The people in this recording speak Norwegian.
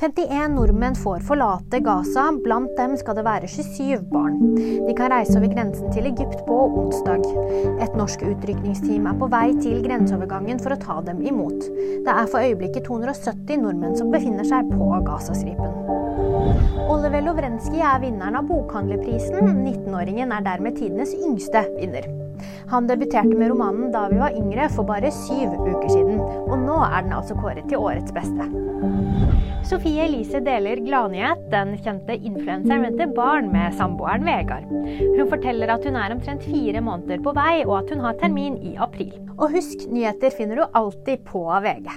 51 nordmenn får forlate Gaza, blant dem skal det være 27 barn. De kan reise over grensen til Egypt på onsdag. Et norsk utrykningsteam er på vei til grenseovergangen for å ta dem imot. Det er for øyeblikket 270 nordmenn som befinner seg på Gazastripen. Oliver Lovrenskij er vinneren av bokhandlerprisen. 19-åringen er dermed tidenes yngste vinner. Han debuterte med romanen da vi var yngre, for bare syv uker siden. Og nå er den altså kåret til årets beste. Sofie Elise deler gladnyhet. Den kjente influenseren venter barn med samboeren Vegard. Hun forteller at hun er omtrent fire måneder på vei, og at hun har termin i april. Og husk, nyheter finner du alltid på VG.